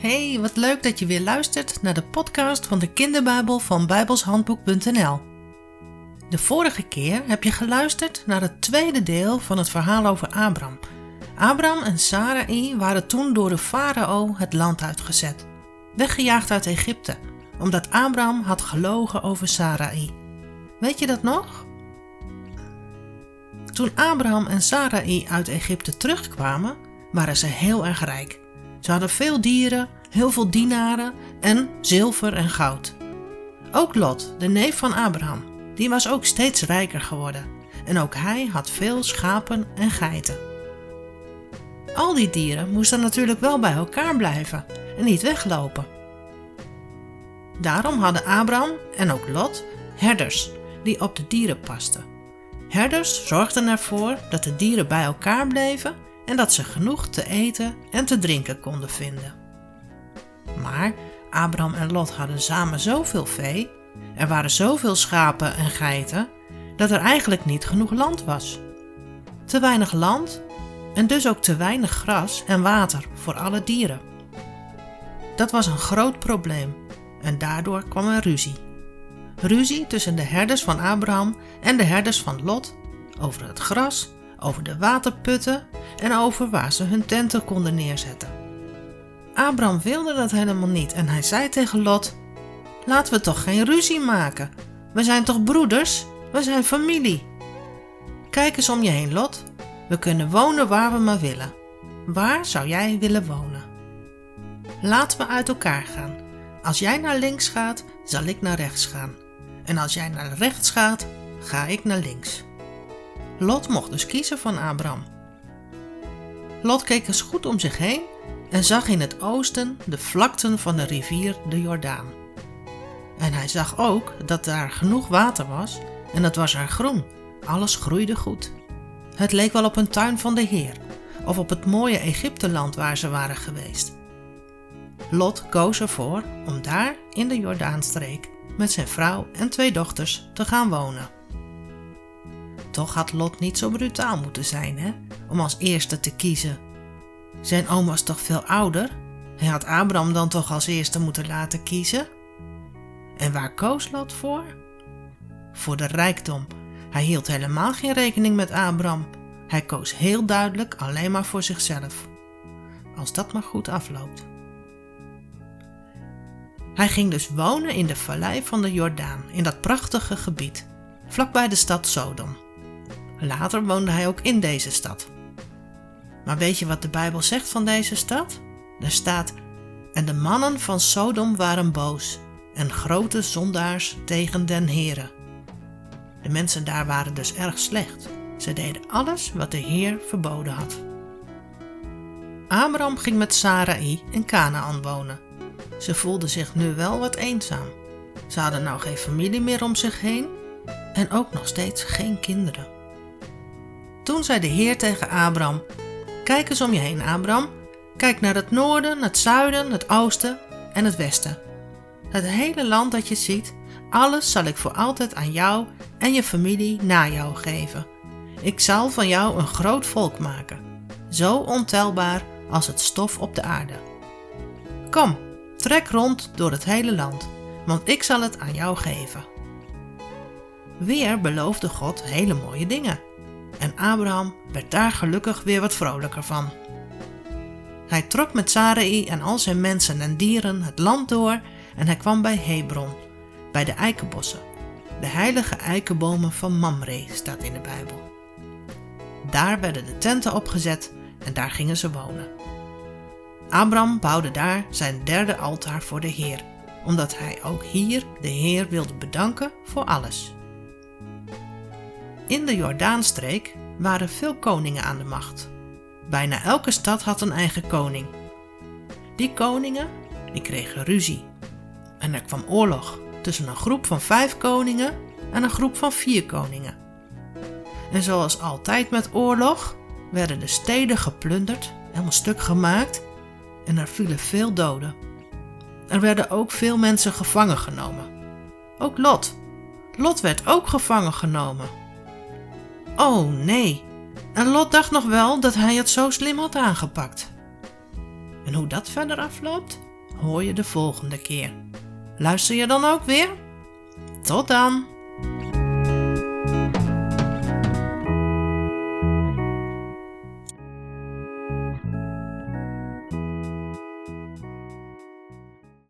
Hey, wat leuk dat je weer luistert naar de podcast van de Kinderbijbel van bijbelshandboek.nl. De vorige keer heb je geluisterd naar het tweede deel van het verhaal over Abraham. Abraham en Sarai waren toen door de farao het land uitgezet, weggejaagd uit Egypte, omdat Abraham had gelogen over Sarai. Weet je dat nog? Toen Abraham en Sarai uit Egypte terugkwamen, waren ze heel erg rijk. Ze hadden veel dieren, heel veel dienaren en zilver en goud. Ook Lot, de neef van Abraham, die was ook steeds rijker geworden. En ook hij had veel schapen en geiten. Al die dieren moesten natuurlijk wel bij elkaar blijven en niet weglopen. Daarom hadden Abraham en ook Lot herders die op de dieren pasten. Herders zorgden ervoor dat de dieren bij elkaar bleven en dat ze genoeg te eten en te drinken konden vinden. Maar Abraham en Lot hadden samen zoveel vee, er waren zoveel schapen en geiten, dat er eigenlijk niet genoeg land was. Te weinig land en dus ook te weinig gras en water voor alle dieren. Dat was een groot probleem en daardoor kwam er ruzie. Ruzie tussen de herders van Abraham en de herders van Lot over het gras, over de waterputten en over waar ze hun tenten konden neerzetten. Abraham wilde dat helemaal niet en hij zei tegen Lot: Laten we toch geen ruzie maken. We zijn toch broeders? We zijn familie. Kijk eens om je heen, Lot. We kunnen wonen waar we maar willen. Waar zou jij willen wonen? Laten we uit elkaar gaan. Als jij naar links gaat, zal ik naar rechts gaan. En als jij naar rechts gaat, ga ik naar links. Lot mocht dus kiezen van Abraham. Lot keek eens goed om zich heen en zag in het oosten de vlakten van de rivier de Jordaan. En hij zag ook dat daar genoeg water was en het was er groen. Alles groeide goed. Het leek wel op een tuin van de Heer of op het mooie Egypteland waar ze waren geweest. Lot koos ervoor om daar in de Jordaanstreek met zijn vrouw en twee dochters te gaan wonen. Toch had Lot niet zo brutaal moeten zijn, hè, om als eerste te kiezen. Zijn oom was toch veel ouder? Hij had Abraham dan toch als eerste moeten laten kiezen? En waar koos Lot voor? Voor de rijkdom. Hij hield helemaal geen rekening met Abraham. Hij koos heel duidelijk alleen maar voor zichzelf. Als dat maar goed afloopt. Hij ging dus wonen in de vallei van de Jordaan, in dat prachtige gebied, vlakbij de stad Sodom. Later woonde hij ook in deze stad. Maar weet je wat de Bijbel zegt van deze stad? Er staat: En de mannen van Sodom waren boos en grote zondaars tegen den Heere. De mensen daar waren dus erg slecht. Ze deden alles wat de Heer verboden had. Abraham ging met Sarai in Canaan wonen. Ze voelde zich nu wel wat eenzaam. Ze hadden nou geen familie meer om zich heen en ook nog steeds geen kinderen. Toen zei de Heer tegen Abraham: Kijk eens om je heen, Abraham. Kijk naar het noorden, het zuiden, het oosten en het westen. Het hele land dat je ziet, alles zal ik voor altijd aan jou en je familie na jou geven. Ik zal van jou een groot volk maken, zo ontelbaar als het stof op de aarde. Kom, trek rond door het hele land, want ik zal het aan jou geven. Weer beloofde God hele mooie dingen en Abraham werd daar gelukkig weer wat vrolijker van. Hij trok met Sarai en al zijn mensen en dieren het land door en hij kwam bij Hebron, bij de eikenbossen. De heilige eikenbomen van Mamre staat in de Bijbel. Daar werden de tenten opgezet en daar gingen ze wonen. Abraham bouwde daar zijn derde altaar voor de Heer, omdat hij ook hier de Heer wilde bedanken voor alles. In de Jordaanstreek waren veel koningen aan de macht. Bijna elke stad had een eigen koning. Die koningen die kregen ruzie. En er kwam oorlog tussen een groep van vijf koningen en een groep van vier koningen. En zoals altijd met oorlog werden de steden geplunderd, helemaal stuk gemaakt en er vielen veel doden. Er werden ook veel mensen gevangen genomen. Ook Lot. Lot werd ook gevangen genomen. Oh nee, en Lot dacht nog wel dat hij het zo slim had aangepakt. En hoe dat verder afloopt, hoor je de volgende keer. Luister je dan ook weer? Tot dan!